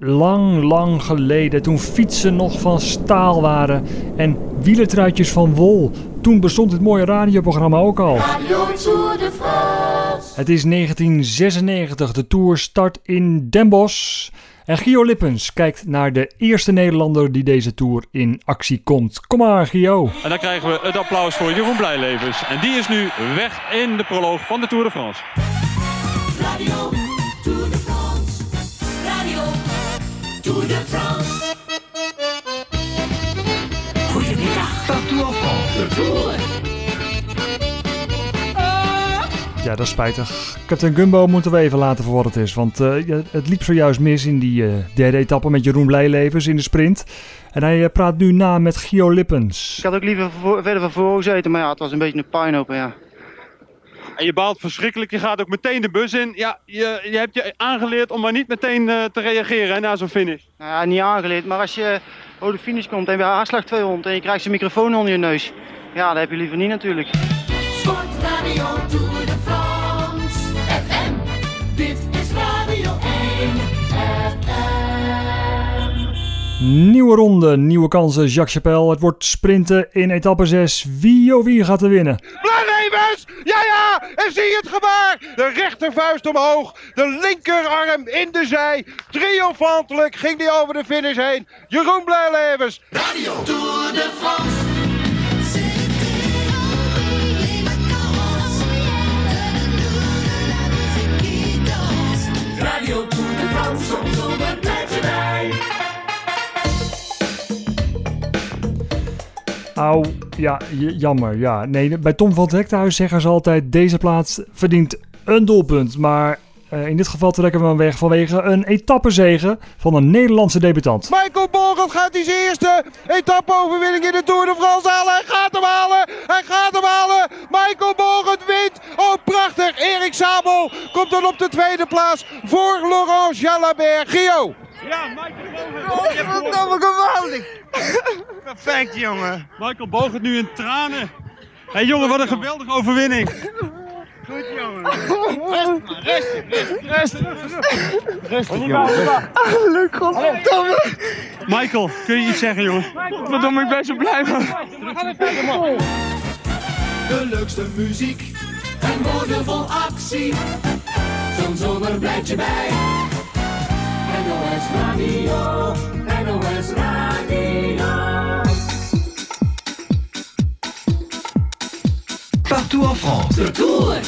lang, lang geleden, toen fietsen nog van staal waren en wielertruitjes van wol. Toen bestond dit mooie radioprogramma ook al. Radio Tour de France. Het is 1996, de Tour start in Den Bosch. En Gio Lippens kijkt naar de eerste Nederlander die deze Tour in actie komt. Kom maar Gio. En dan krijgen we het applaus voor Jeroen Blijlevens. En die is nu weg in de proloog van de Tour de France. Ja, dat is spijtig. Captain Gumbo moeten we even laten voor wat het is. Want eh, het liep zojuist mis in die eh, derde etappe met Jeroen Blijlevens in de sprint. En hij eh, praat nu na met Gio Lippens. Ik had ook liever voor- verder van voren gezeten, maar ja, het was een beetje een puinhoop. Ja. En je baalt verschrikkelijk. Je gaat ook meteen de bus in. Ja, je, je hebt je aangeleerd om maar niet meteen eh, te reageren hè, na zo'n finish. Nou ja, niet aangeleerd, maar als je over de finish komt en bij aanslag 200 en je krijgt zijn microfoon onder je neus. Ja, dat heb je liever niet natuurlijk. Nieuwe ronde, nieuwe kansen, Jacques Chapelle. Het wordt sprinten in etappe 6. Wie oh wie gaat er winnen? Blijlevens! Ja, ja! En zie je het gebaar! De rechtervuist omhoog, de linkerarm in de zij. Triomfantelijk ging hij over de finish heen. Jeroen Blijlevens. Radio Tour de France. Au, ja, jammer. Ja. Nee, bij Tom van het zeggen ze altijd... deze plaats verdient een doelpunt. Maar eh, in dit geval trekken we hem weg vanwege een etappezege van een Nederlandse debutant. Michael Borgert gaat die zijn eerste etappe-overwinning in de Tour de France halen. Hij gaat hem halen! Hij gaat hem halen! Michael Borgert wint! Oh, prachtig! Erik Sabel komt dan op de tweede plaats voor Laurent Jalabert. Gio! Ja, Michael Bogert. geweldig! Perfect, jongen. Michael Bogert nu in tranen. Hé hey, jongen, wat een geweldige overwinning. Goed, jongen. Rustig, rustig, rustig. Rustig, jongen. Leuk, godverdomme. Michael, kun je iets zeggen jongen? Verdomme, ik ben zo blij van. De leukste muziek en woorden vol actie. Zo'n zomer blijft je bij. NOS Radio, NOS Radio. Partout en France. De Tour.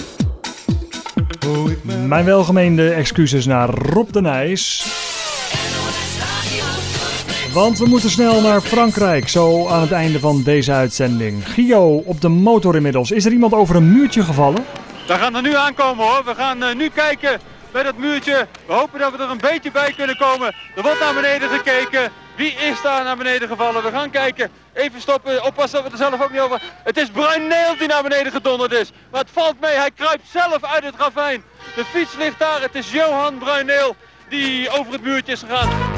Mijn welgemeende excuses naar Rob de Nijs. Want we moeten snel naar Frankrijk, zo aan het einde van deze uitzending. Gio, op de motor inmiddels. Is er iemand over een muurtje gevallen? We gaan er nu aankomen hoor. We gaan eh, nu kijken bij dat muurtje. We hopen dat we er een beetje bij kunnen komen. Er wordt naar beneden gekeken. Wie is daar naar beneden gevallen? We gaan kijken. Even stoppen. Oppassen dat we er zelf ook niet over. Het is Bruin Neel die naar beneden gedonderd is. Maar het valt mee. Hij kruipt zelf uit het ravijn. De fiets ligt daar. Het is Johan Bruineel die over het muurtje is gegaan.